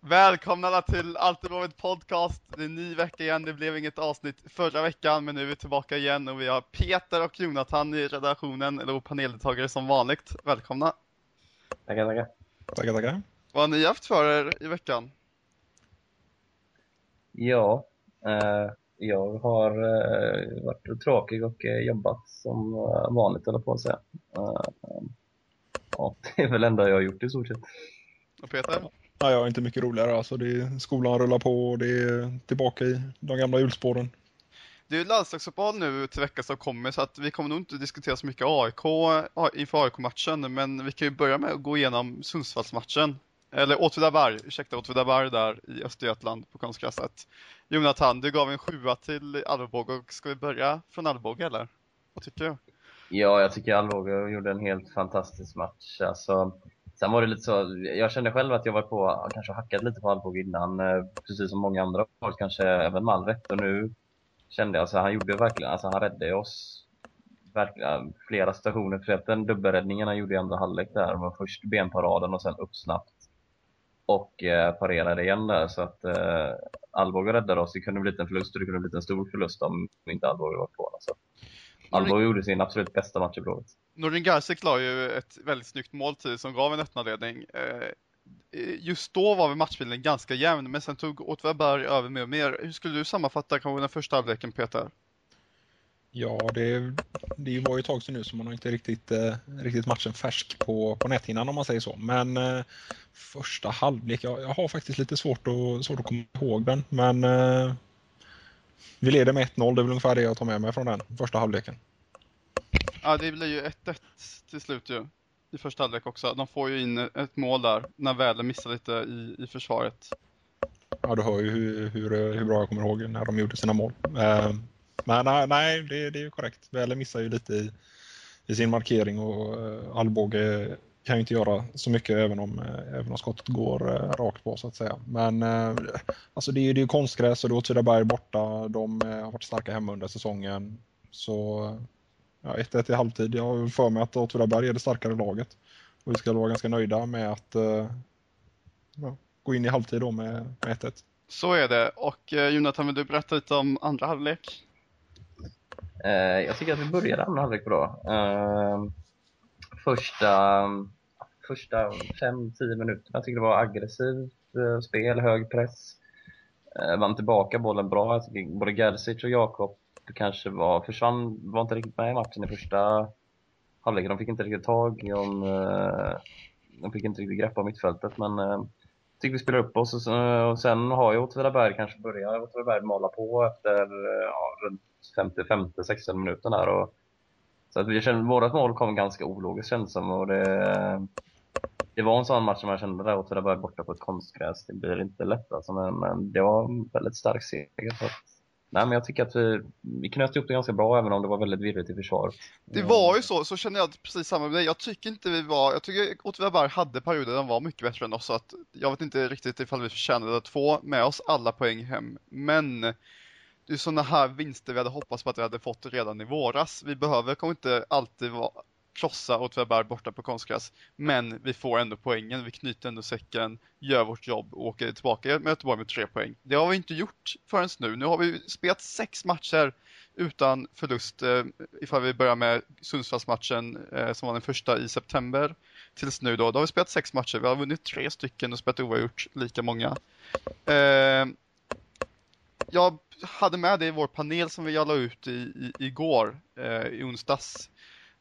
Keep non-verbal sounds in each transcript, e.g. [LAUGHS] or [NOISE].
Välkomna alla till Alltid Podcast. Det är en ny vecka igen. Det blev inget avsnitt förra veckan, men nu är vi tillbaka igen och vi har Peter och Jonathan i redaktionen, eller paneldeltagare som vanligt. Välkomna! Tackar, tackar. Tackar, tackar. Vad har ni haft för er i veckan? Ja, eh, jag har eh, varit tråkig och eh, jobbat som eh, vanligt, eller på att säga. Eh, ja, [LAUGHS] det är väl enda jag har gjort i stort sett. Och Peter? Ja, jag är inte mycket roligare. Alltså, det är, skolan rullar på och det är tillbaka i de gamla hjulspåren. Det är ju landslagsuppehåll nu till veckan som kommer så att vi kommer nog inte diskutera så mycket AIK inför AIK-matchen men vi kan ju börja med att gå igenom Sundsvallsmatchen. Eller Åtvidaberg, ursäkta Åtvidaberg där i Östergötland på konstgräset. Jonathan, du gav en sjua till Alvebåge och ska vi börja från Alvebåge eller? Vad tycker du? Ja, jag tycker Alvåge gjorde en helt fantastisk match. Alltså, sen var det lite så, jag kände själv att jag var på, kanske hackat lite på Alvbåge innan, eh, precis som många andra kanske även Malvet. Och nu kände jag, alltså han gjorde verkligen, alltså han räddade oss verkligen flera stationer. För att den dubbelräddningen han gjorde i andra halvlek där var först benparaden och sen upp snabbt och eh, parerade igen där så att eh, Alvbåge räddade oss. Det kunde blivit en förlust och det kunde blivit en stor förlust om inte Alvbåge var på. Så. Alltså. Alvåge gjorde sin absolut bästa match i Blåvitt. Norin Garsik la ju ett väldigt snyggt mål till som gav en öppna ledning. Eh, just då var väl matchbilden ganska jämn men sen tog Åtvidaberg över mer och mer. Hur skulle du sammanfatta kanske den första halvleken Peter? Ja, det, det var ju ett tag sedan nu så man har inte riktigt, eh, riktigt matchen färsk på, på näthinnan om man säger så. Men eh, första halvlek, jag, jag har faktiskt lite svårt att, svårt att komma ihåg den. Men eh, vi leder med 1-0, det är väl ungefär det jag tar med mig från den första halvleken. Ja, det blir ju 1-1 till slut ju. I första halvlek också. De får ju in ett mål där när Väle missar lite i, i försvaret. Ja, du hör ju hur, hur, hur bra jag kommer ihåg när de gjorde sina mål. Eh, men nej, nej det, det är ju korrekt. Väle missar ju lite i, i sin markering och uh, Alvbåge kan ju inte göra så mycket även om, uh, även om skottet går uh, rakt på så att säga. Men uh, alltså det är ju konstgräs och det är Åtvidaberg borta. De har varit starka hemma under säsongen. Så ja, 1-1 i halvtid. Jag har för mig att Åtvidaberg är det starkare laget. Och vi ska vara ganska nöjda med att ja, gå in i halvtid då med, med 1-1. Så är det. Och Jonathan, vill du berätta lite om andra halvlek? Eh, jag tycker att vi började andra halvlek bra. Eh, första, första 5-10 minuterna jag tycker det var aggressivt eh, spel, hög press. Eh, vann tillbaka bollen bra. Jag tycker både Gerzic och Jakob kanske var, försvann, var inte riktigt med i matchen i första halvlek. De fick inte riktigt tag i om, eh, de fick inte riktigt grepp om mittfältet men jag tycker vi spelar upp oss och, och sen har ju Åtvidaberg kanske börjat Åtvidaberg mala på efter ja, runt 55, 60 minuten där och så att vi kände, vårat mål kom ganska ologiskt känns som och det, det var en sån match som jag kände där Åtvidaberg borta på ett konstgräs. Det blir inte lätt alltså, men, men det var en väldigt stark seger. Så att, nej, men jag tycker att vi, vi knöt ihop det ganska bra även om det var väldigt virrigt i försvaret. Det var ju så, så känner jag precis samma med dig. Jag tycker inte vi var, jag tycker Åtvidaberg hade perioder där de var mycket bättre än oss. Så att jag vet inte riktigt ifall vi förtjänade att få med oss alla poäng hem. Men det är sådana här vinster vi hade hoppats på att vi hade fått redan i våras. Vi behöver kommer inte alltid vara, krossa Åtvidaberg borta på konstgräs. Men vi får ändå poängen, vi knyter ändå säcken, gör vårt jobb och åker tillbaka med Göteborg med tre poäng. Det har vi inte gjort förrän nu. Nu har vi spelat sex matcher utan förlust. Eh, ifall vi börjar med Sundsvallsmatchen eh, som var den första i september tills nu då. Då har vi spelat sex matcher. Vi har vunnit tre stycken och spelat oavgjort lika många. Eh, jag hade med det i vår panel som vi la ut i, i, igår, eh, i onsdags.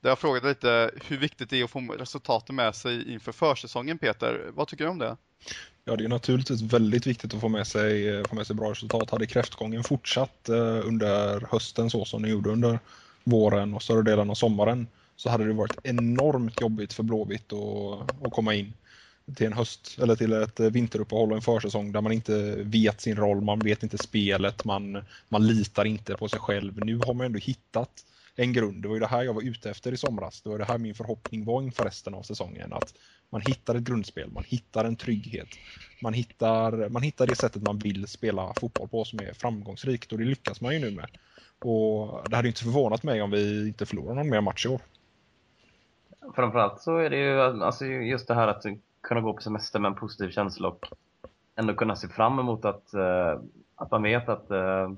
Där jag frågade lite hur viktigt det är att få resultaten med sig inför försäsongen, Peter. Vad tycker du om det? Ja, det är naturligtvis väldigt viktigt att få med sig, eh, få med sig bra resultat. Hade kräftgången fortsatt eh, under hösten så som den gjorde under våren och större delen av sommaren så hade det varit enormt jobbigt för Blåvitt att, att komma in till en höst eller till ett vinteruppehåll och en försäsong där man inte vet sin roll, man vet inte spelet, man, man litar inte på sig själv. Nu har man ändå hittat en grund. Det var ju det här jag var ute efter i somras. Det var det här min förhoppning var inför resten av säsongen. Att man hittar ett grundspel, man hittar en trygghet. Man hittar, man hittar det sättet man vill spela fotboll på som är framgångsrikt och det lyckas man ju nu med. Och det hade inte förvånat mig om vi inte förlorar någon mer match i år. Framförallt så är det ju alltså just det här att kunna gå på semester med en positiv känsla och ändå kunna se fram emot att, eh, att man vet att eh,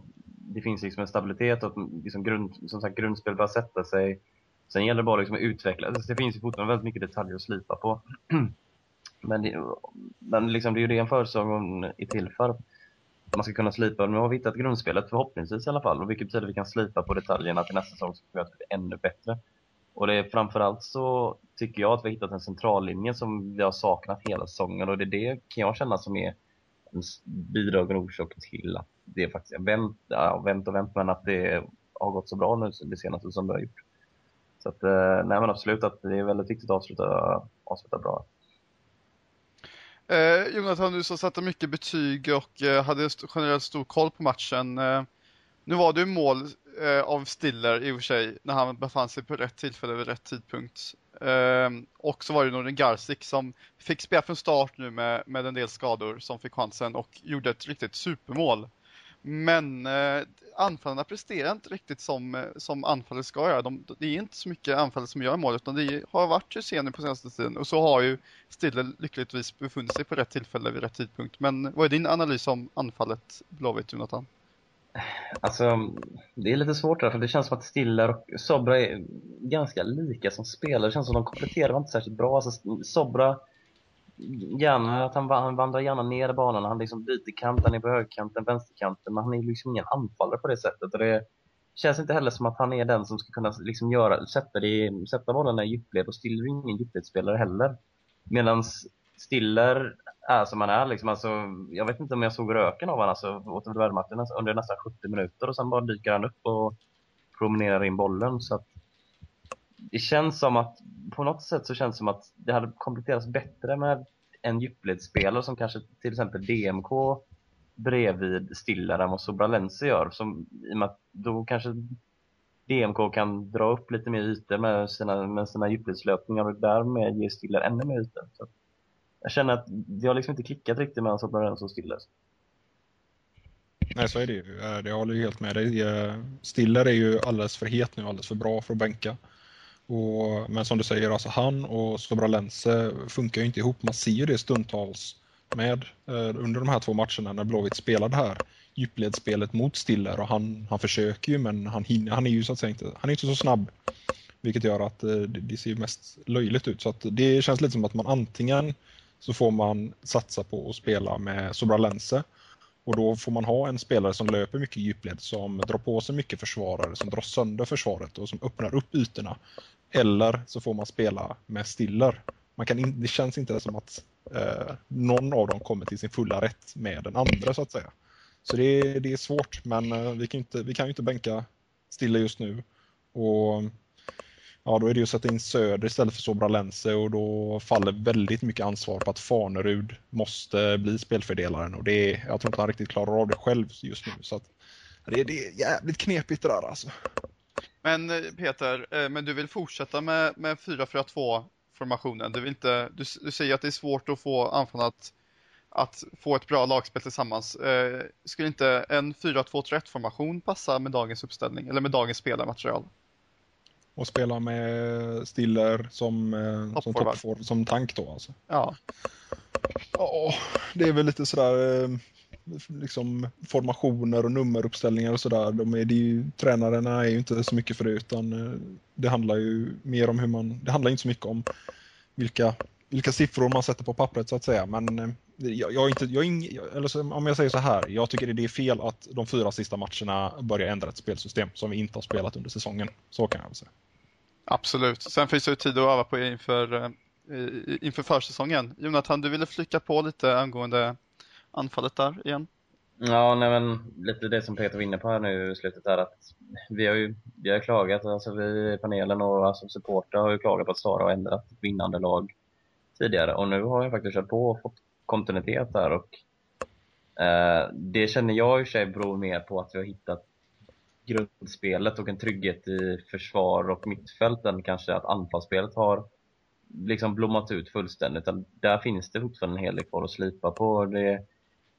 det finns liksom en stabilitet och att liksom grund, som sagt, grundspel börjar sätta sig. Sen gäller det bara liksom att utveckla. Alltså, det finns ju fortfarande väldigt mycket detaljer att slipa på. [CLEARS THROAT] men det, men liksom, det är ju det en försäsong är till för. Man ska kunna slipa. Nu har vi hittat grundspelet förhoppningsvis i alla fall. Och vilket betyder att vi kan slipa på detaljerna till nästa säsong så vi att bli ännu bättre. Och det är framförallt så tycker jag att vi har hittat en centrallinje som vi har saknat hela säsongen och det är det kan jag känna som är en bidragande orsak till att det är faktiskt vänt, ja, vänt och vänt men att det har gått så bra nu det senaste som det har gjort. Så att, eh, nej men absolut att det är väldigt viktigt att avsluta, avsluta bra. Eh, Jonathan, du som satte mycket betyg och eh, hade generellt stor koll på matchen. Eh, nu var det ju mål eh, av Stiller i och för sig när han befann sig på rätt tillfälle vid rätt tidpunkt. Eh, och så var det Nordin Garcik som fick spela från start nu med, med en del skador som fick chansen och gjorde ett riktigt supermål. Men eh, anfallarna presterar inte riktigt som, eh, som anfallet ska göra. De, det är inte så mycket anfallet som gör mål utan det har varit Hysén på senaste tiden och så har ju Stiller lyckligtvis befunnit sig på rätt tillfälle vid rätt tidpunkt. Men vad är din analys om anfallet Blåvitt, Jonathan? Alltså, det är lite svårt där, för det känns som att Stiller och Sobra är ganska lika som spelare. Det känns som att de kompletterar inte särskilt bra. Alltså, Sobra, gärna, att han, han vandrar gärna ner i banan. Han liksom byter kant, han är på högerkanten, vänsterkanten, men han är liksom ingen anfallare på det sättet. Och det känns inte heller som att han är den som ska kunna liksom göra, sätta, det, sätta bollarna i djupled. Och Stiller är ingen djupledsspelare heller. Medan Stiller är som han är. Liksom. Alltså, jag vet inte om jag såg röken av honom alltså, åt under nästan 70 minuter och sen bara dyker han upp och promenerar in bollen. Så att, det känns som att, på något sätt så känns det som att det hade kompletterats bättre med en djupledsspelare som kanske till exempel DMK bredvid Stiller än vad Sobralense gör. Som, I och med att då kanske DMK kan dra upp lite mer ytor med sina, med sina djupledslöpningar och därmed ge Stiller ännu mer ytor. Så jag känner att det har liksom inte klickat riktigt mellan Sobralense och Stiller. Nej, så är det ju. Jag det håller ju helt med dig. Eh, Stiller är ju alldeles för het nu, alldeles för bra för att bänka. Och, men som du säger, alltså han och Sobralense funkar ju inte ihop. Man ser ju det stundtals med eh, under de här två matcherna när Blåvitt spelar det här djupledsspelet mot Stiller och han, han försöker ju men han, hinner, han är ju så att säga inte, han är inte så snabb. Vilket gör att eh, det, det ser mest löjligt ut. Så att det känns lite som att man antingen så får man satsa på att spela med Sobralense och då får man ha en spelare som löper mycket djupled, som drar på sig mycket försvarare, som drar sönder försvaret och som öppnar upp ytorna. Eller så får man spela med Stiller. Man kan in, det känns inte som att eh, någon av dem kommer till sin fulla rätt med den andra så att säga. Så det är, det är svårt, men eh, vi, kan inte, vi kan ju inte bänka Stiller just nu. Och ja, då är det ju att sätta in Söder istället för Sobralense och då faller väldigt mycket ansvar på att Fanerud måste bli spelfördelaren och det är, jag tror inte han riktigt klarar av det själv just nu. Så att, det, det är jävligt knepigt det där alltså. Men eh, Peter, eh, men du vill fortsätta med, med 4-4-2 formationen? Du, vill inte, du, du säger att det är svårt att få anfallarna att, att få ett bra lagspel tillsammans. Eh, skulle inte en 4-2-3-1 formation passa med dagens uppställning eller med dagens spelarmaterial? och spela med Stiller som, eh, som toppforward, som tank då alltså. Ja. Ja, det är väl lite sådär eh, liksom formationer och nummeruppställningar och sådär. De är, de, tränarna är ju inte så mycket för det utan eh, det handlar ju mer om hur man, det handlar inte så mycket om vilka, vilka siffror man sätter på pappret så att säga. Men eh, jag, jag inte, jag, eller så, om jag säger så här, jag tycker det är fel att de fyra sista matcherna börjar ändra ett spelsystem som vi inte har spelat under säsongen. Så kan jag väl säga. Absolut. Sen finns det ju tid att öva på inför, eh, inför försäsongen. Jonathan, du ville flika på lite angående anfallet där igen? Ja, nej men lite det som Peter var inne på här nu i slutet är att vi har ju vi har klagat, alltså vi i panelen och alltså supportrar har ju klagat på att Sara har ändrat vinnande lag tidigare och nu har jag faktiskt kört på och fått kontinuitet där och eh, det känner jag i och för sig beror mer på att vi har hittat grundspelet och en trygghet i försvar och mittfält än kanske att anfallsspelet har liksom blommat ut fullständigt. Där finns det fortfarande en hel del kvar att slipa på. Det,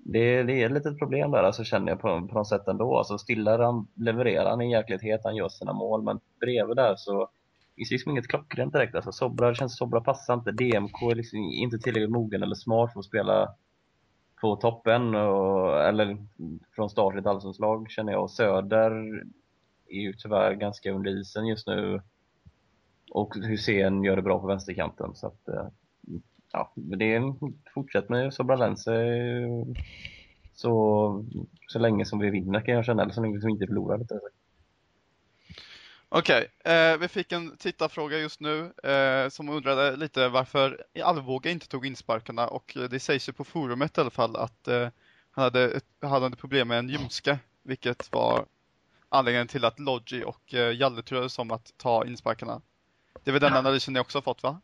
det, det är ett litet problem där, alltså, känner jag på, på något sätt ändå. Alltså, Stiller han levererar, han i jäkligt het, han gör sina mål, men bredvid där så finns det liksom inget klockrent direkt. Alltså, Sobra, det känns Sobra passar inte, DMK är liksom inte tillräckligt mogen eller smart för att spela på toppen, och, eller från start i ett allsvenskt lag känner jag. Söder är ju tyvärr ganska under isen just nu. Och Hussein gör det bra på vänsterkanten. Så att, eh, ja, det är, fortsätt med Sobralense så, så länge som vi vinner kan jag känna, eller så länge som vi inte förlorar. Okej, eh, vi fick en tittarfråga just nu eh, som undrade lite varför Alvbåge inte tog insparkarna och det sägs ju på forumet i alla fall att eh, han hade, ett, hade problem med en ljumske, vilket var anledningen till att Lodgy och eh, Jalle turades om att ta insparkarna. Det är väl den [LAUGHS] analysen ni också har fått va?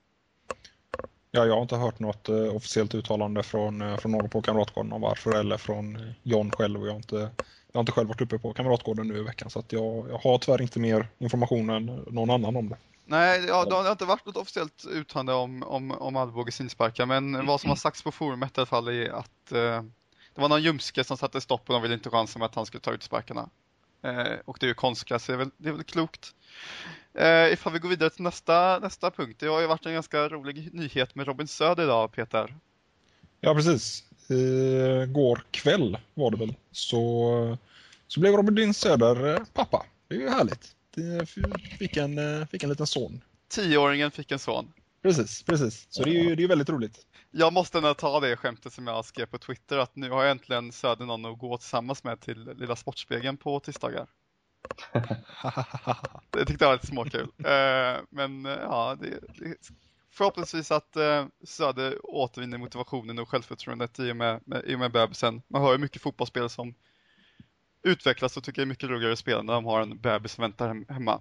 Ja, jag har inte hört något eh, officiellt uttalande från, eh, från någon på Kamratgården om varför eller från eh, John själv. Jag har inte, jag har inte själv varit uppe på Kamratgården nu i veckan så att jag, jag har tyvärr inte mer information än någon annan om det. Nej, ja, det har inte varit något officiellt uttalande om, om, om Alvbåges insparkar men vad som har sagts på forumet i alla fall är att eh, det var någon ljumske som satte stopp och de ville inte chansa med att han skulle ta ut sparkarna. Eh, och det är ju konstgräs, det är väl, det är väl klokt. Eh, ifall vi går vidare till nästa, nästa punkt. Det har ju varit en ganska rolig nyhet med Robin Söder idag, Peter. Ja, precis. I går kväll var det väl så, så blev Robin Söder eh, pappa. Det är ju härligt. Det fick en, eh, fick en liten son. Tioåringen fick en son. Precis, precis. Så det är ju det är väldigt roligt. Jag måste ändå ta det skämtet som jag skrev på Twitter att nu har jag äntligen Söder någon att gå tillsammans med till Lilla Sportspegeln på tisdagar. Det tyckte jag var lite småkul. Uh, men ja, det, det, förhoppningsvis att uh, Söder återvinner motivationen och självförtroendet i och med, med, i och med bebisen. Man hör ju mycket fotbollsspel som utvecklas och tycker är mycket roligare att spela när de har en bebis som väntar hemma.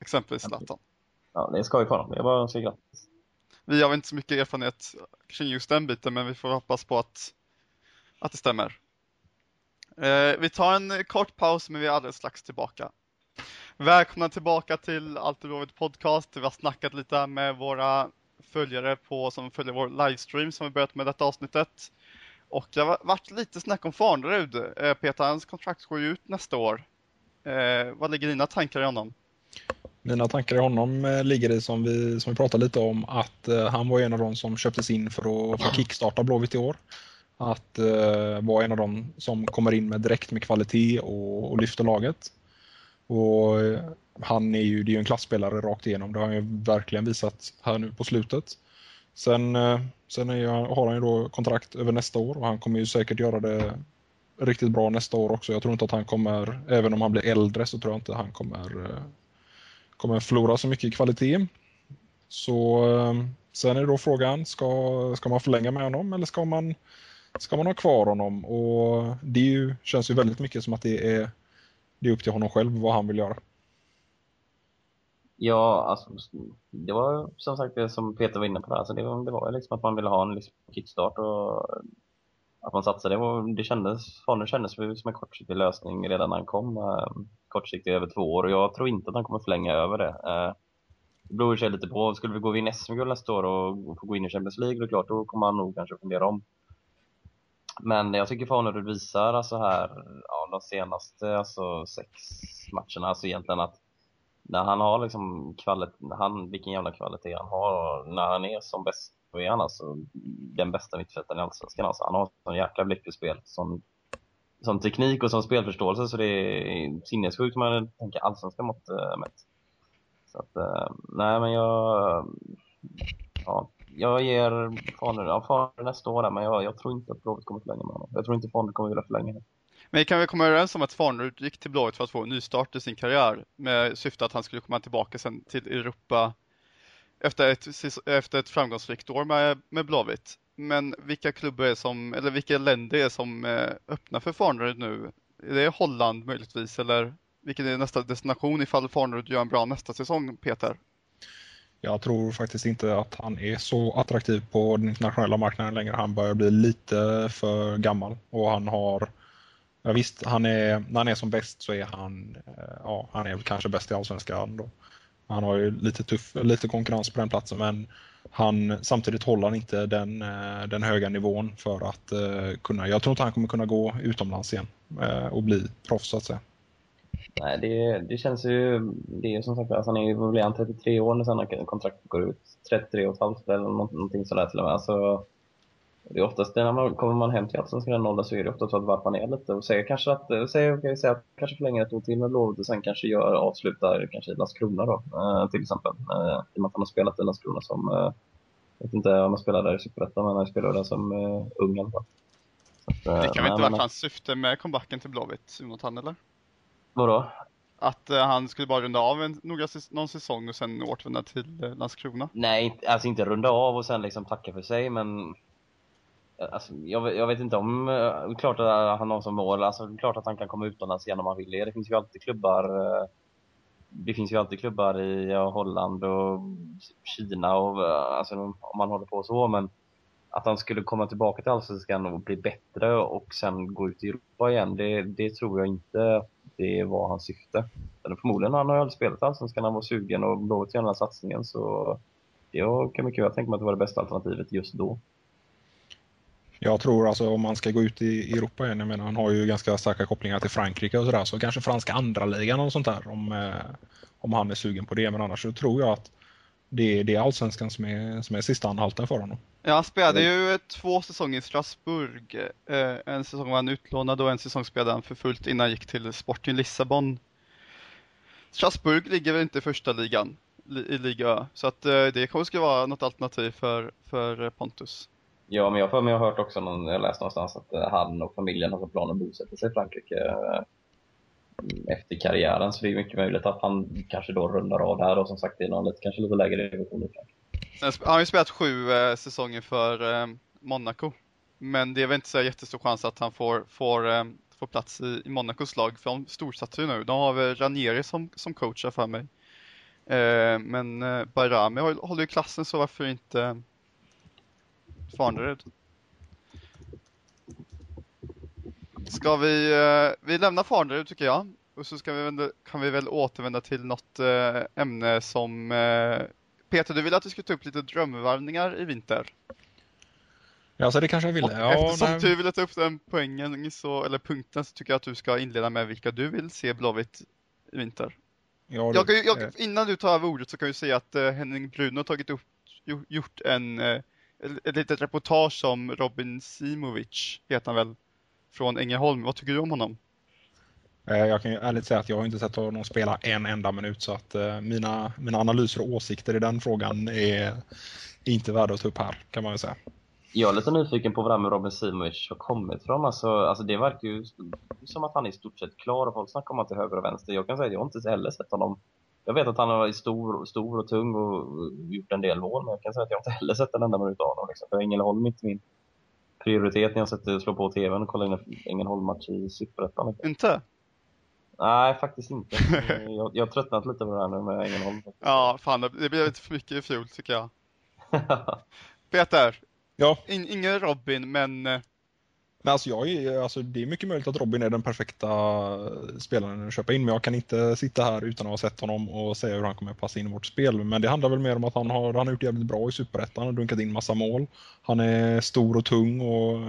Exempelvis Zlatan. Ja, det är skoj för dem. Jag bara säger grattis. Vi har inte så mycket erfarenhet kring just den biten, men vi får hoppas på att, att det stämmer. Eh, vi tar en kort paus, men vi är alldeles strax tillbaka. Välkomna tillbaka till Alltid Blåvitt Podcast. Vi har snackat lite med våra följare på, som följer vår livestream som vi börjat med detta avsnittet. Och det har varit lite snack om Farnerud. Eh, Peter, hans kontrakt går ju ut nästa år. Eh, vad ligger dina tankar i honom? Mina tankar i honom eh, ligger i som vi, som vi pratade lite om att han var en av de som köptes in för att, för att kickstarta Blåvitt i år. Att eh, vara en av de som kommer in med direkt med kvalitet och, och lyfter laget. Och eh, han är ju, det är ju en klassspelare rakt igenom, det har han ju verkligen visat här nu på slutet. Sen, eh, sen är jag, har han ju då kontrakt över nästa år och han kommer ju säkert göra det riktigt bra nästa år också. Jag tror inte att han kommer, även om han blir äldre så tror jag inte han kommer eh, kommer förlora så mycket i kvalitet. Så eh, sen är då frågan, ska, ska man förlänga med honom eller ska man, ska man ha kvar honom? Och det ju, känns ju väldigt mycket som att det är, det är upp till honom själv vad han vill göra. Ja, alltså, det var som sagt det som Peter var inne på. Där. Alltså, det, var, det var liksom att man ville ha en liksom, kickstart och att man satsade. Det, var, det kändes, Farner kändes som en kortsiktig lösning redan när han kom. Eh, kortsiktig över två år och jag tror inte att han kommer förlänga över det. Eh, det beror sig lite på. Skulle vi gå och vinna SM-guld nästa år och få gå in i Champions League, då, klart, då kommer han nog kanske fundera om. Men jag tycker Fanerud visar alltså här, ja, de senaste alltså, sex matcherna, alltså egentligen att när han har liksom kvalitet, han, vilken jävla kvalitet han har när han är som bäst då är han alltså den bästa mittfältaren i Allsvenskan. Alltså, han har sån jäkla blick för spel, sån, sån teknik och sån spelförståelse så det är sinnessjukt om man tänker allsvenska mått äh, eh, mätt. Så att, äh, nej men jag, ja, jag ger Faner, ja, Faner nästa år där, men jag, jag tror inte att Blåvitt kommer förlänga med honom. Jag tror inte Faner kommer vilja förlänga det. Men kan vi komma överens om att Farnerud gick till Blåvitt för att få en nystart i sin karriär med syfte att han skulle komma tillbaka sen till Europa efter ett, efter ett framgångsrikt år med, med Blåvitt. Men vilka klubbar är som, eller vilka länder är som eh, öppnar för Farnerud nu? Är det Holland möjligtvis eller vilken är nästa destination ifall Farnerud gör en bra nästa säsong, Peter? Jag tror faktiskt inte att han är så attraktiv på den internationella marknaden längre. Han börjar bli lite för gammal och han har Ja, visst, han är, när han är som bäst så är han, eh, ja, han är väl kanske bäst i Allsvenskan då. Han har ju lite tuff, lite konkurrens på den platsen men han, samtidigt håller han inte den, eh, den höga nivån för att eh, kunna, jag tror inte han kommer kunna gå utomlands igen och bli proffs så att säga. Nej, det, det känns ju, det är som sagt, alltså, han är ju, blir han 33 år när kontraktet går ut? 33 och ett halvt eller någonting sådär till och med. Alltså, Det är oftast när man kommer man hem till Allsvenskan en nolla så är det ofta så att varpa ner lite och säger kanske att, eh, säger, okay, säger att kanske förlänger ett år till med Blåvitt och sen kanske gör, avslutar kanske i Landskrona då, eh, till exempel. Eh, I och med att han har spelat i Landskrona som, eh, jag vet inte om han spelar där i Superettan, men han spelar där som eh, ung i alla fall. Eh, det kan väl inte varit hans syfte med comebacken till Blåvitt, Jonathan, eller? Vadå? Att uh, han skulle bara runda av en, några, någon säsong och sen återvända till uh, Landskrona? Nej, alltså inte runda av och sen liksom tacka för sig, men Alltså, jag, jag, vet inte om, uh, klart att han har som mål, alltså klart att han kan komma utomlands igen om han vill det. Det finns ju alltid klubbar, uh, det finns ju alltid klubbar i uh, Holland och Kina och alltså om man håller på så, men att han skulle komma tillbaka till Allsvenskan och bli bättre och sen gå ut i Europa igen, det, det tror jag inte det var hans syfte. Men förmodligen han har spelat aldrig spelat Allsvenskan, han var sugen och Blåvitt göra den här satsningen så jag kan mycket väl tänka mig att det var det bästa alternativet just då. Jag tror alltså om man ska gå ut i Europa igen, jag menar han har ju ganska starka kopplingar till Frankrike och sådär, så kanske franska andra ligan och sånt där om, eh, om han är sugen på det. Men annars så tror jag att det, det är allsvenskan som är, som är sista anhalten för honom. Ja, han spelade ju två säsonger i Strasbourg. Eh, en säsong var han utlånad och en säsong spelade han för fullt innan han gick till Sporting Lissabon. Strasbourg ligger väl inte i första ligan i Liga så att eh, det kanske skulle vara något alternativ för, för Pontus. Ja, men jag har jag hört också, någon, jag läste någonstans att eh, han och familjen har för plan att bosätta sig i Frankrike eh, efter karriären. Så det är mycket möjligt att han kanske då rundar av där och som sagt är någon lite, kanske lite lägre division i han har ju spelat sju eh, säsonger för eh, Monaco. Men det är väl inte så jättestor chans att han får, får, eh, får plats i, i Monacos lag för de storsatsar ju nu. De har väl Ranieri som, som coachar för mig. Eh, men eh, Bayrami håller ju klassen så varför inte eh, Farnerud. Ska vi, eh, vi lämnar Farnerud tycker jag. Och så ska vi, kan vi väl återvända till något eh, ämne som eh, Peter, du ville att vi skulle ta upp lite drömvarvningar i vinter. Ja, så det kanske jag ville. Ja, eftersom nej. du ville ta upp den poängen, så, eller punkten, så tycker jag att du ska inleda med vilka du vill se Blåvitt i vinter. Ja, jag, jag, innan du tar över ordet så kan jag säga att uh, Henning Bruno har tagit upp, gjort en uh, ett litet reportage om Robin Simovic, heter han väl, från Ängelholm. Vad tycker du om honom? Eh, jag kan ju ärligt säga att jag har inte sett honom spela en enda minut så att uh, mina, mina analyser och åsikter i den frågan är inte värda att ta upp här kan man väl säga. Jag är lite nyfiken på var med Robin Simovic har kommit från. Alltså, alltså det verkar ju som att han är i stort sett klar och folk snackar om att till höger och vänster. Jag kan säga att jag inte heller sett honom jag vet att han är stor, stor och tung och gjort en del mål, men jag kan säga att jag inte heller sett en enda minut av honom. Liksom. För Ängelholm är inte min prioritet när jag sätter, slår på tvn och kollar in en Ängelholm-match i Superettan. Inte? Nej, faktiskt inte. [LAUGHS] jag, jag har tröttnat lite på det här nu med Ängelholm. Ja, fan det blev lite för mycket i fjol tycker jag. [LAUGHS] Peter, ja. In, ingen Robin, men eh, Nej, alltså jag är, alltså det är mycket möjligt att Robin är den perfekta spelaren att köpa in, men jag kan inte sitta här utan att ha sett honom och säga hur han kommer att passa in i vårt spel. Men det handlar väl mer om att han har, han har gjort jävligt bra i Superettan, har dunkat in massa mål. Han är stor och tung och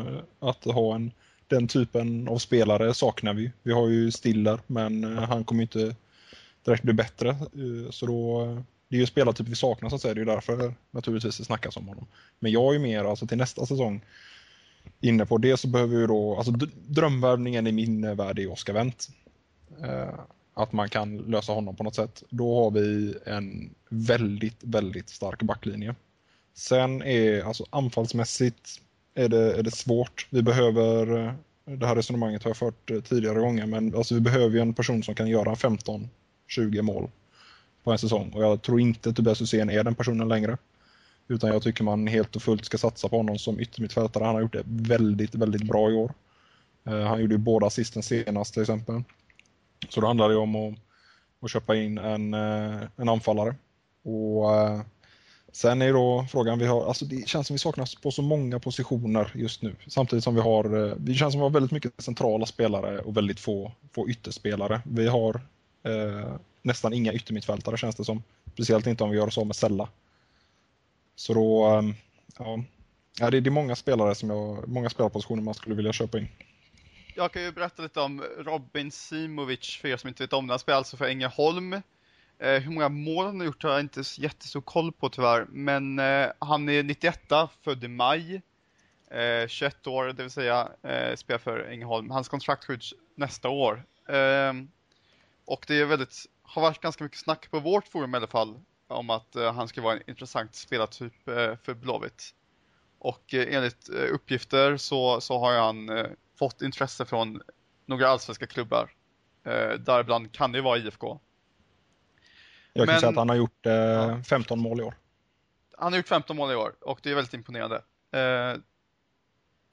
att ha en, den typen av spelare saknar vi. Vi har ju Stiller, men han kommer inte direkt bli bättre. Så då, det är ju spelartyp vi saknar så att säga, det är därför naturligtvis det snackas om honom. Men jag är ju mer alltså till nästa säsong inne på det så behöver vi då, alltså drömvärvningen i min värld är Oscar Wendt. Eh, att man kan lösa honom på något sätt. Då har vi en väldigt, väldigt stark backlinje. Sen är alltså anfallsmässigt är det, är det svårt. Vi behöver, eh, det här resonemanget har jag fört eh, tidigare gånger, men alltså vi behöver ju en person som kan göra 15-20 mål på en säsong. Och jag tror inte Tobias Hysén är den personen längre. Utan jag tycker man helt och fullt ska satsa på honom som yttermittfältare. Han har gjort det väldigt, väldigt bra i år. Eh, han gjorde ju båda assisten senast till exempel. Så då handlar det om att, att köpa in en, en anfallare. Och Sen är då frågan, vi har, alltså det känns som vi saknas på så många positioner just nu. Samtidigt som vi har, eh, det känns som vi har väldigt mycket centrala spelare och väldigt få, få ytterspelare. Vi har eh, nästan inga yttermittfältare känns det som. Speciellt inte om vi gör så med Sella. Så då, ehm, ja, det är många spelare som jag, många spelarpositioner man skulle vilja köpa in. Jag kan ju berätta lite om Robin Simovic för er som inte vet om det. Han spelar alltså för Ängelholm. Eh, hur många mål han har gjort har jag inte jättestor koll på tyvärr. Men eh, han är 91 född i maj. Eh, 21 år, det vill säga eh, spelar för Ängelholm. Hans kontrakt skjuts nästa år. Eh, och det är väldigt, har varit ganska mycket snack på vårt forum i alla fall om att eh, han ska vara en intressant spelartyp eh, för Blåvitt. Och eh, enligt eh, uppgifter så, så har han eh, fått intresse från några allsvenska klubbar. Eh, däribland kan det vara IFK. Jag kan Men- säga att han har gjort eh, Ja. 15 mål i år. Han har gjort 15 mål i år och det är väldigt imponerande. Eh,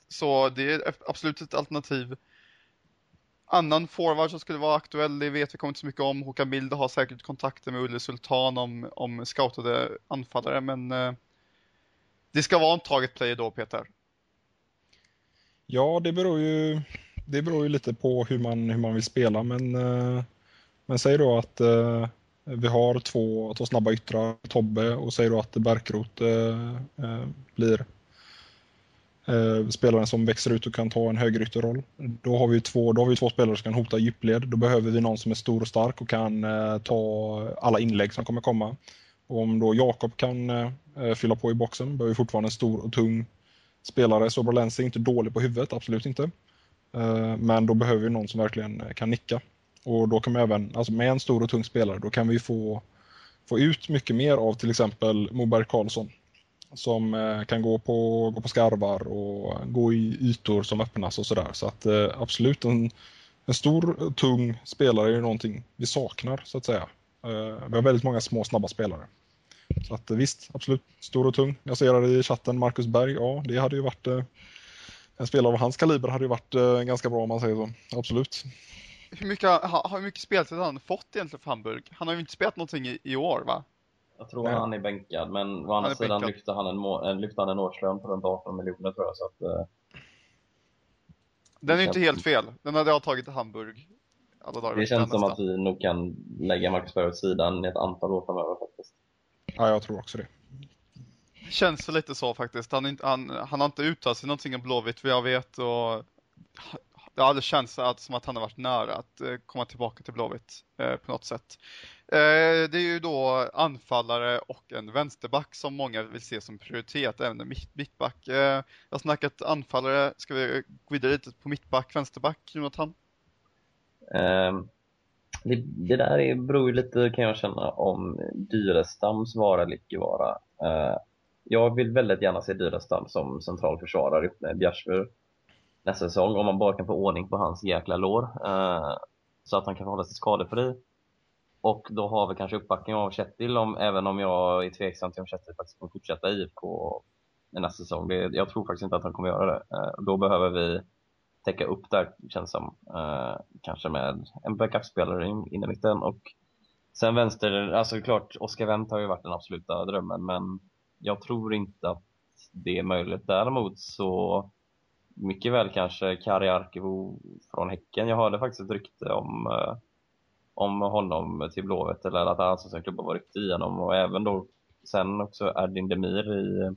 så det är absolut ett alternativ. Annan forward som skulle vara aktuell, det vet vi kommer inte så mycket om. Håkan Mild har säkert kontakter med Ulle Sultan om, om scoutade anfallare, men eh, det ska vara en target player då, Peter. Ja, det beror ju, det beror ju lite på hur man, hur man vill spela, men, eh, men säg då att eh, vi har två, två snabba yttrar, Tobbe, och säger då att Bärkroth eh, eh, blir eh, spelaren som växer ut och kan ta en högerytterroll. Då har vi två, då har vi två spelare som kan hota djupled. Då behöver vi någon som är stor och stark och kan eh, ta alla inlägg som kommer komma. Och om då Jakob kan eh, eh fylla på i boxen, behöver vi fortfarande en stor och tung spelare. Sobralense är inte dålig på huvudet, absolut inte. Eh, Men då behöver vi någon som verkligen eh, kan nicka. Och då kan man även, alltså med en stor och tung spelare, då kan vi få, få ut mycket mer av till exempel Moberg Karlsson. Som eh, kan gå på, gå på skarvar och gå i ytor som öppnas och sådär. Så att eh, absolut en, en stor tung spelare är ju någonting vi saknar så att säga. Eh, Vi har väldigt många små snabba spelare. Så att eh, visst, absolut, stor och tung. Jag ser här i chatten Marcus Berg, ja det hade ju varit eh, en spelare av hans kaliber hade ju varit eh, ganska bra om man säger så. Absolut. Hur mycket, hur mycket speltid har han fått egentligen för Hamburg? Han har ju inte spelat någonting i, i år, va? Jag tror Nej. han är bänkad, men å andra sidan bänkad. lyfte han en, må- en, lyfte han en årslön på runt 18 miljoner tror jag. Så att, eh, Den är ju inte helt fel. Den hade jag tagit till Hamburg. Alla dagar i det känns som att vi nog kan lägga Marcus Berg åt sidan i ett antal år framöver faktiskt. Ja, jag tror också det. Känns väl lite så faktiskt. Han, han, han har inte uttalat sig någonting om Blåvitt vad jag vet och det har aldrig känts att, som att han har varit nära att eh, komma tillbaka till Blåvitt eh, på något sätt. Eh, det är ju då anfallare och en vänsterback som många vill se som prioritet, även en mitt, mittback. Eh, jag har snackat anfallare, ska vi gå vidare lite på mittback, vänsterback, Jonathan? Um, det, det där är, beror ju lite, kan jag känna, om Dyrestams vara eller icke vara. Uh, jag vill väldigt gärna se Dyrestam som central försvarare ihop med Bjärsmyr nästa säsong, om man bara kan få ordning på hans jäkla lår. eh, så att han kan hålla sig skadefri. Och då har vi kanske uppbackning av Kjetil, om, även om jag är tveksam till om Kjetil faktiskt kommer fortsätta i IFK nästa säsong. Det, jag tror faktiskt inte att han kommer göra det. Eh, då behöver vi täcka upp där, känns som. Eh, kanske med en backup-spelare in, in i mitten. Och sen vänster, alltså klart, Oskar Wendt har ju varit den absoluta drömmen, men jag tror inte att det är möjligt. Däremot så mycket väl kanske Kari Arkivo från Häcken. Jag hörde faktiskt ett rykte om, eh, om honom till Blåvitt, eller att allsvenska klubbar var rykte i honom. Och även då sen också Erdin Demir i,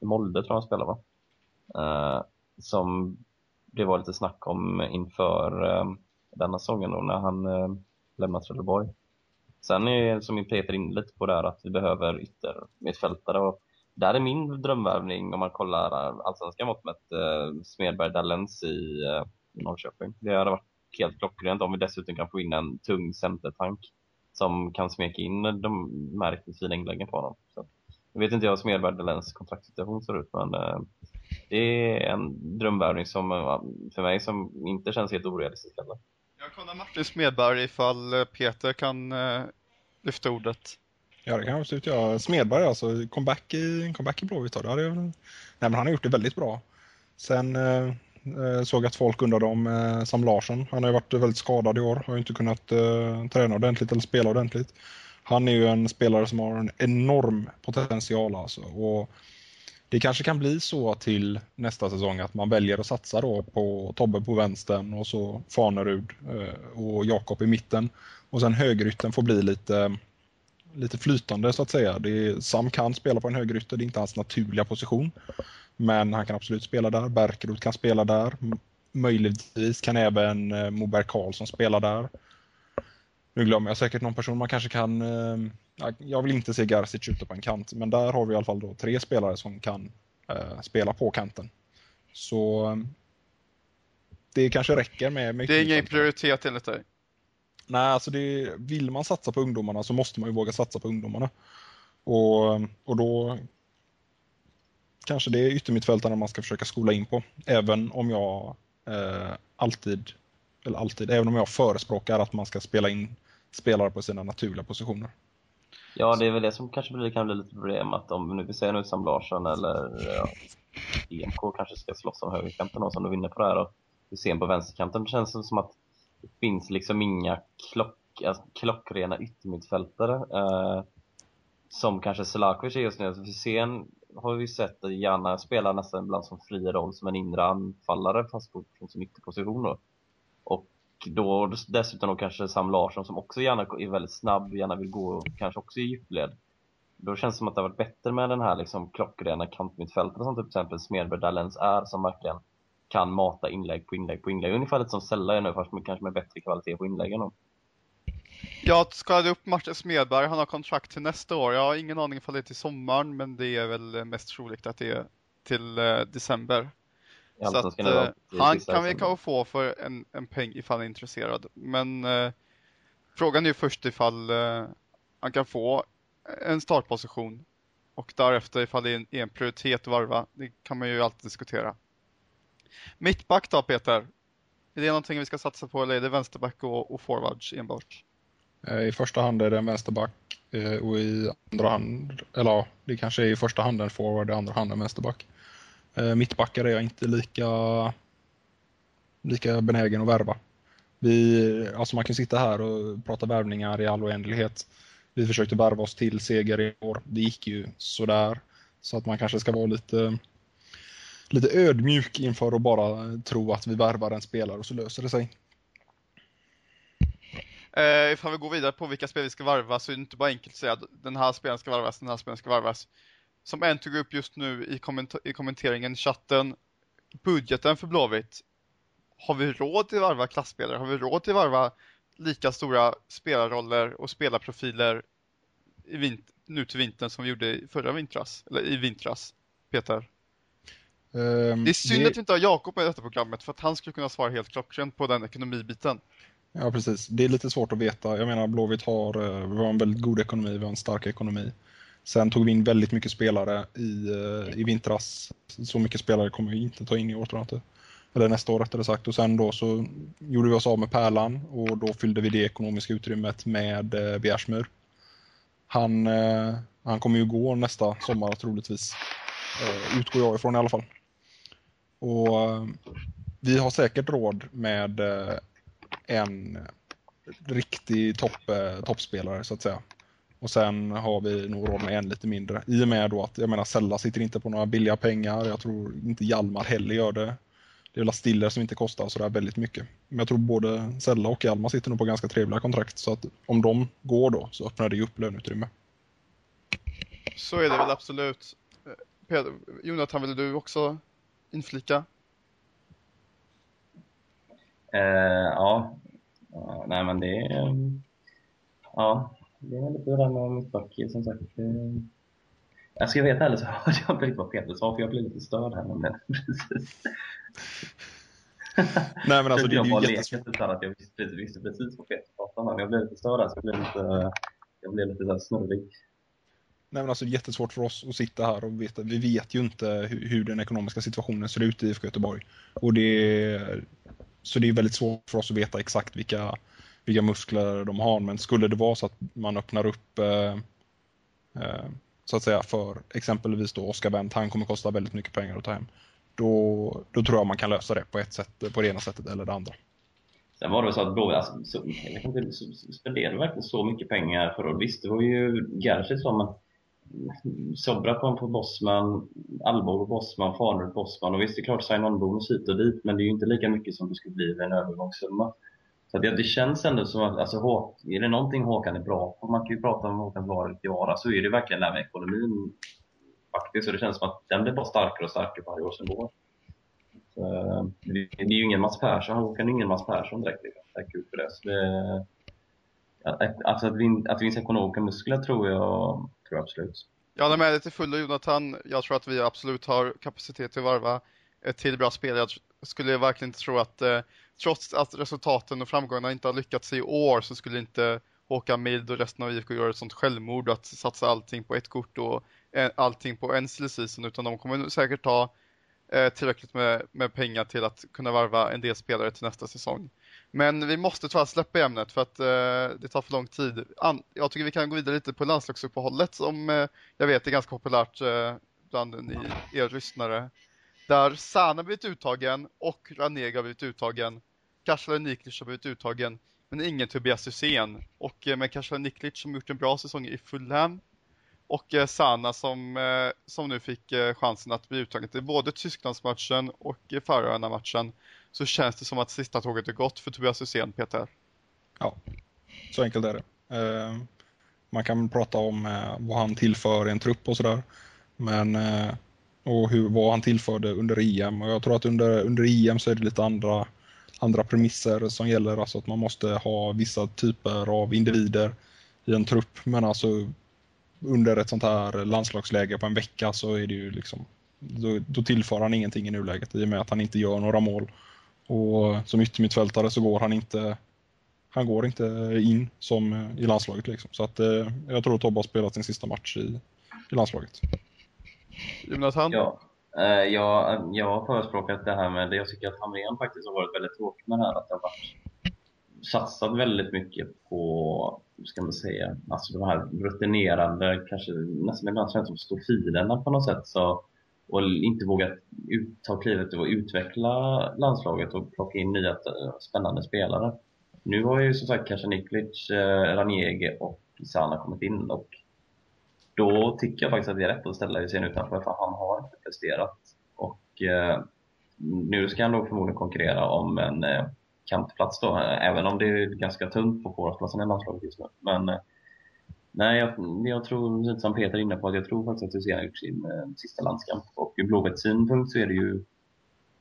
i Molde tror jag han spelar va? Eh, som det var lite snack om inför eh, denna säsongen då när han eh, lämnar Trelleborg. Sen är som Peter inne lite på där att vi behöver yttermittfältare och där är min drömvärvning om man kollar allsvenska mått mätt eh, Smedberg Dallens i eh, Norrköping. Det hade varit helt klockrent om vi dessutom kan få in en tung centertank som kan smeka in de här riktigt fina inläggen på honom. Så, jag vet inte hur Smedberg Dallens kontraktssituation ser ut men eh, det är en drömvärvning som eh, för mig som inte känns helt orealistisk heller. Jag kollar Martin Smedberg ifall eh, Peter kan eh, lyfta ordet. Ja, det kan jag absolut göra. Smedberg alltså, comeback i, comeback i Blåvitt. då. Det hade. Nej, men han har gjort det väldigt bra. Sen eh, eh såg jag att folk undrade om eh, Sam Larsson. Han har ju varit väldigt skadad i år. Har ju inte kunnat eh, träna ordentligt eller spela ordentligt. Han är ju en spelare som har en enorm potential alltså. Och det kanske kan bli så till nästa säsong att man väljer att satsa då på Tobbe på vänstern och så Fanerud eh, och Jakob i mitten. Och sen högerytten får bli lite lite flytande så att säga. Det är, Sam kan spela på en högerytter, det är inte hans naturliga position. Men han kan absolut spela där. Bärkerud kan spela där. Möjligtvis kan även eh, Moberg Karlsson spela där. Nu glömmer jag säkert någon person man kanske kan... Eh, ja, jag vill inte se Garcic ute på en kant, men där har vi i alla fall då tre spelare som kan eh, spela på kanten. Så det kanske räcker med... med det är ingen prioritet enligt dig? Nej, alltså det, vill man satsa på ungdomarna så måste man ju våga satsa på ungdomarna. Och, och då kanske det är yttermittfältarna man ska försöka skola in på. Även om jag eh, alltid, eller alltid, även om jag förespråkar att man ska spela in spelare på sina naturliga positioner. Ja, det är väl det som kanske blir, kan bli lite problem att om nu vi säger nu Sam Larsson eller ja, EMK kanske ska slåss om högerkanten någon som du vinner på det här och Hussein på vänsterkanten. Det känns som att finns liksom inga klock, alltså, klockrena yttermittfältare eh, som kanske Selakovic är just nu. Hussein har vi sett gärna spela nästan ibland som fri roll som en inre anfallare fast på, från sin ytterposition då. Och då dessutom då kanske Sam Larsson som också gärna är väldigt snabb, gärna vill gå kanske också i djupled. Då känns det som att det har varit bättre med den här liksom klockrena kantmittfältaren som till exempel Smedberg Dahléns är som verkligen kan mata inlägg på inlägg på inlägg. Ungefär lite som Sella är nu fast med, kanske med bättre kvalitet på inläggen. Då. Jag skadade upp Martin Smedberg, han har kontrakt till nästa år. Jag har ingen aning ifall det är till sommaren, men det är väl mest troligt att det är till uh, december. Ja, så att, uh, han kan vi kanske få för en, en peng ifall han är intresserad. Men uh, frågan är ju först ifall han kan få en startposition och därefter ifall det är en, en prioritet varva. Det kan man ju alltid diskutera. Mittback då Peter? Är det någonting vi ska satsa på eller är det vänsterback och, och forwards enbart? Eh, I första hand är det en vänsterback eh, och i andra hand, eller ja, det kanske är i första hand en forward, i andra hand en vänsterback. Eh, mittbackar är jag inte lika, lika benägen att värva. Vi, alltså man kan sitta här och prata värvningar i all oändlighet. Vi försökte värva oss till seger i år. Det gick ju sådär. Så att man kanske ska vara lite, lite ödmjuk inför att bara tro att vi värvar en spelare och så löser det sig. Eh, ifall vi går vidare på vilka spel vi ska varva så är det inte bara enkelt att säga att den här spelaren ska varvas, den här spelaren ska varvas. Som en tog upp just nu i, komment i kommenteringen i chatten, budgeten för Blåvitt. Har vi råd till att varva klassspelare? Har vi råd till att varva lika stora spelarroller och spelarprofiler i nu till vintern som vi gjorde förra vintras, eller i vintras, Peter? Um, det är synd det... att vi inte har Jakob med i detta programmet för att han skulle kunna svara helt klockrent på den ekonomibiten. Ja, precis. Det är lite svårt att veta. Jag menar, Blåvitt har, eh, vi har en väldigt god ekonomi, vi har en stark ekonomi. Sen tog vi in väldigt mycket spelare i, eh, i vintras. Så mycket spelare kommer vi inte ta in i år tror jag inte. Eller nästa år rättare sagt. Och sen då så gjorde vi oss av med Pärlan och då fyllde vi det ekonomiska utrymmet med eh, Bjärsmyr. Han, eh, han kommer ju gå nästa sommar troligtvis. Utgår jag ifrån i alla fall. Och eh, vi har säkert råd med eh, en riktig topp, eh, toppspelare så att säga. Och sen har vi nog råd med en lite mindre. I och med då att, jag menar Sella sitter inte på några billiga pengar. Jag tror inte Hjalmar heller gör det. Det är väl Stiller som inte kostar sådär väldigt mycket. Men jag tror både Sella och Hjalmar sitter nog på ganska trevliga kontrakt. Så att om de går då så öppnar det ju upp löneutrymme. Så är det väl absolut. Peter, Jonathan, vill du också inflika? Eh, ja. ja, nej men det är... Ja, det är lite det där med mittback som sagt. Eh, jag ska veta ärligt så hörde jag inte riktigt vad Peter sa för jag blev lite störd här nämligen. [LAUGHS] Precis. [LAUGHS] Nej men alltså det är ju jättesvårt. Jag att jag visste, visste precis vad Peter pratade om. Jag blev lite störd här så jag blev lite, jag blev lite snurrig. Nej men alltså det är jättesvårt för oss att sitta här och veta. Vi vet ju inte hur, hur den ekonomiska situationen ser ut i IFK Göteborg. Och det, så det är väldigt svårt för oss att veta exakt vilka, vilka muskler de har. Men skulle det vara så att man öppnar upp eh, eh, så att säga för exempelvis då Oscar Wendt, han kommer kosta väldigt mycket pengar att ta hem. Då, då tror jag man kan lösa det på ett sätt, på det ena sättet eller det andra. Sen var det så att Blåvitt, alltså, spenderade verkligen så mycket pengar förra året. Visst, det var ju Gerzic som Sobra på, på Bosman, Alborg på Bosman, Farnerud på Bosman och visst det är klart sign-on-bonus hit och dit men det är ju inte lika mycket som det skulle bli vid en övergångssumma. Så det, det känns ändå som att, alltså, är det någonting Håkan är bra på, man kan ju prata om Håkans vara i vara, så är det verkligen det här med ekonomin faktiskt. Och det känns som att den blir bara starkare och starkare varje år som går. Så, det, det är ju ingen Mats Persson, Håkan är ingen Mats Persson direkt. Liksom. Det för det. Så det alltså att, att, att det finns ekonomiska muskler tror jag, tror jag absolut. Jag håller med dig till fullo Jonathan. Jag tror att vi absolut har kapacitet till att varva ett till bra spelare. Jag skulle verkligen inte tro att eh, trots att resultaten och framgångarna inte har lyckats i år så skulle inte Håkan Mild och resten av IFK göra ett sånt självmord att satsa allting på ett kort och eh, allting på en season utan de kommer säkert ta eh, tillräckligt med, med pengar till att kunna varva en del spelare till nästa säsong. Men vi måste tyvärr släppa ämnet för att eh, det tar för lång tid. An jag tycker vi kan gå vidare lite på landslagsuppehållet som eh, jag vet är ganska populärt eh, bland ni, er lyssnare. Där Sana blivit uttagen och Ranega blivit uttagen. Karsala Niklic har blivit uttagen. Men ingen Tobias Hysén. Och eh, med Karsala Niklic som gjort en bra säsong i Fulham. Och eh, Sana som, eh, som nu fick eh, chansen att bli uttagen till både Tysklandsmatchen och eh, Färöarna-matchen så känns det som att sista tåget är gått för Tobias Hysén, Peter. Ja, så enkelt är det. Eh, man kan prata om eh, vad han tillför i en trupp och sådär. Men eh, och hur, vad han tillförde under EM. Och jag tror att under, under EM så är det lite andra, andra premisser som gäller. Alltså att man måste ha vissa typer av individer i en trupp. Men alltså under ett sånt här landslagsläge på en vecka så är det ju liksom då, då tillför han ingenting i nuläget i och med att han inte gör några mål. Och som yttermittfältare så går han inte han går inte in som i landslaget liksom. Så att eh, jag tror att Tobbe har spelat sin sista match i, i landslaget. Jonathan? Ja, eh, jag, jag har förespråkat det här med det. Jag tycker att Hamrén faktiskt har varit väldigt tråkig med det här. Att det har varit satsat väldigt mycket på, hur ska man säga, alltså de här rutinerade, kanske nästan ibland känns som stofilerna på något sätt. Så, och inte vågat ut, ta klivet och utveckla landslaget och plocka in nya eh, spännande spelare. Nu har ju som sagt kanske Niklic, eh, och Sana kommit in och då tycker jag faktiskt att det är rätt att ställa Hysén utanför för han har inte presterat. Och eh, nu ska han då förmodligen konkurrera om en eh, kantplats då, även om det är ganska tunt på forwardplatsen i landslaget just nu. Men eh, nej, jag, jag tror, lite som Peter är inne på, att jag tror faktiskt att Hysén har gjort sin eh, sista landskamp. Och ur Blåvitts synpunkt så är det ju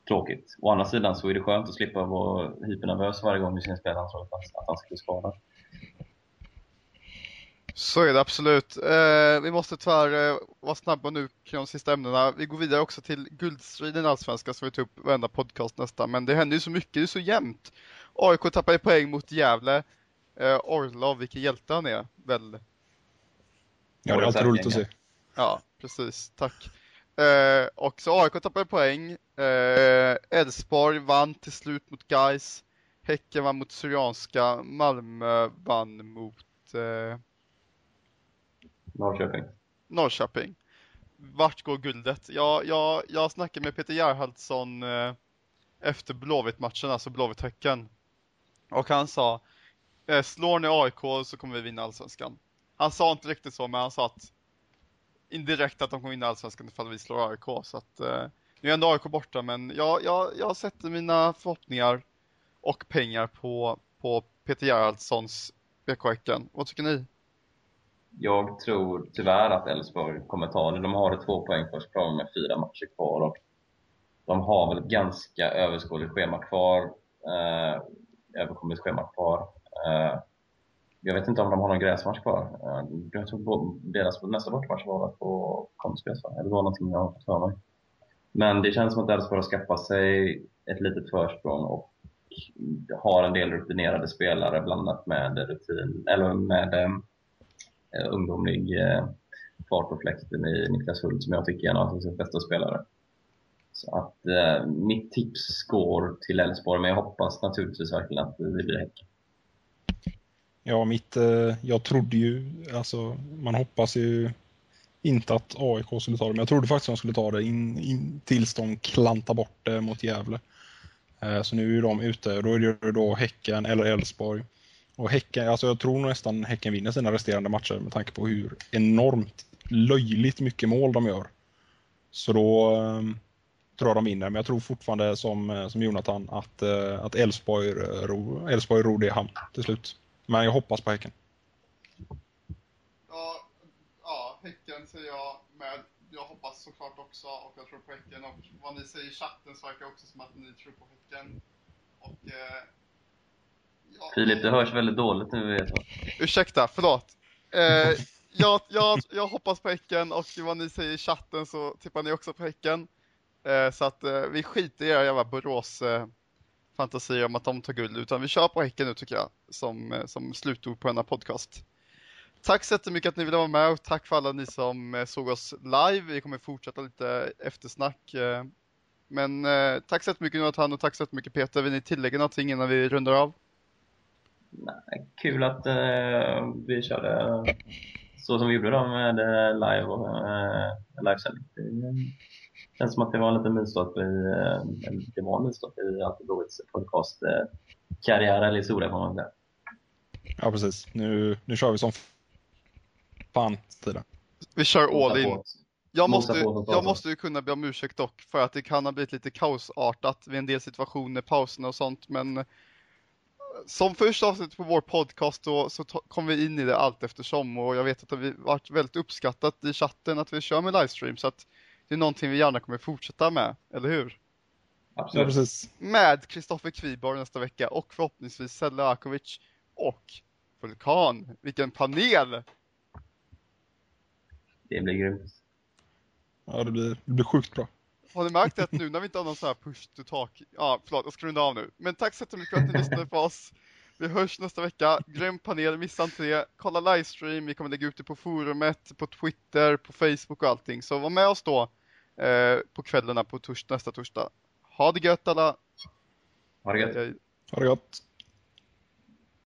tråkigt. Å andra sidan så är det skönt att slippa vara hypernervös varje gång Hysén spelar landslaget, att han ska bli skadad. Så är det absolut. Eh, vi måste tyvärr eh, vara snabba nu kring de sista ämnena. Vi går vidare också till guldstriden i Allsvenskan som vi tar upp varenda podcast nästan. Men det händer ju så mycket, det är så jämnt. AIK tappar poäng mot Gävle. Eh, Orlov, vilken hjälte han är, väl? Ja, det är alltid roligt att se. Ja, precis. Tack. Eh, och så AIK tappade poäng. Eh, Elfsborg vann till slut mot Gais. Häcken vann mot Syrianska. Malmö vann mot eh, Norrköping. Norrköping. Vart går guldet? Jag, jag, jag snackade med Peter Gerhardsson eh, efter Blåvitt-matchen, alltså Blåvitt-Häcken. Och han sa, eh, slår ni AIK så kommer vi vinna Allsvenskan. Han sa inte riktigt så, men han sa att indirekt att de kommer vinna Allsvenskan ifall vi slår AIK. Så att, eh, nu är ändå AIK borta, men jag, jag, jag sätter mina förhoppningar och pengar på, på Peter Gerhardssons BK Häcken. Vad tycker ni? Jag tror tyvärr att Elfsborg kommer ta det. De har ett två poäng försprång med fyra matcher kvar och de har väl ett ganska överskådligt schema kvar. Eh, överkomligt schema kvar. Eh, jag vet inte om de har någon gräsmatch kvar. Eh, jag tror deras nästa bortamatch var på konstgräs, eller det var någonting jag har fått för mig. Men det känns som att Elfsborg har skaffat sig ett litet försprång och har en del rutinerade spelare blandat med rutin, eller med eh, ungdomlig eh, fart och fläkten i Niklas Hult som jag tycker är en av sina bästa spelare. Så att eh, mitt tips går till Elfsborg, men jag hoppas naturligtvis verkligen att det blir Häcken. Ja, mitt, eh, jag trodde ju, alltså man hoppas ju inte att AIK skulle ta det, men jag trodde faktiskt att de skulle ta det in, in, tills de klantade bort det mot Gävle. Eh, så nu är de ute, då är det då Häcken eller Elfsborg. Och Häcken, alltså jag tror nästan Häcken vinner sina resterande matcher med tanke på hur enormt löjligt mycket mål de gör. Så då um, tror jag de vinner, men jag tror fortfarande som, eh, som Jonathan att, att Elfsborg ror, Elfsborg ror det i hamn till slut. Men jag hoppas på Häcken. Ja, ja, Häcken säger jag med. Jag hoppas såklart också och jag tror på Häcken. Och vad ni säger i chatten så verkar också som att ni tror på Häcken. Och eh, Filip, det hörs väldigt dåligt nu. Vet jag. Ursäkta, förlåt. Eh, jag, jag, jag hoppas på Häcken och vad ni säger i chatten så tippar ni också på Häcken. Eh, så att eh, vi skiter i era jävla Borås eh, fantasier om att de tar guld, utan vi kör på Häcken nu tycker jag, som, eh, som slutord på denna podcast. Tack så jättemycket att ni ville vara med och tack för alla ni som eh, såg oss live. Vi kommer fortsätta lite eftersnack. Eh, men tack så jättemycket Jonathan och tack så jättemycket Peter. Vill ni tillägga någonting innan vi rundar av? Nej, kul att uh, vi körde så som vi gjorde då med live och uh, livesändning. Det känns som att det var en liten milstolpe i, eh, eller det var en milstolpe i Alfred Blåvitts podcastkarriär eh, eller historia får man säga. Ja, precis. Nu, nu kör vi som fan tiden. Vi kör all in. Jag måste, jag måste ju kunna be om ursäkt dock för att det kan ha blivit lite kaosartat vid en del situationer, pauserna och sånt men eh, som första avsnitt på vår podcast då, så kom vi in i det allt eftersom och jag vet att det har varit väldigt uppskattat i chatten att vi kör med livestream så att det är någonting vi gärna kommer fortsätta med, eller hur? Ja, Absolut. precis. Med Kristoffer Kviborg nästa vecka och förhoppningsvis Selle Akovic och Vulkan. Vilken panel! Det blir grymt. Ja, det blir, det blir sjukt bra. Har ni märkt att nu när vi inte har någon sån här push to talk, ja förlåt jag ska runda av nu. Men tack så jättemycket för att ni lyssnade på oss. Vi hörs nästa vecka. Grym panel, missa inte det. Kolla livestream, vi kommer lägga ut det på forumet, på Twitter, på Facebook och allting. Så var med oss då eh, på kvällarna på tors nästa torsdag. Ha det gött alla! Ha det gött. Ha det gott.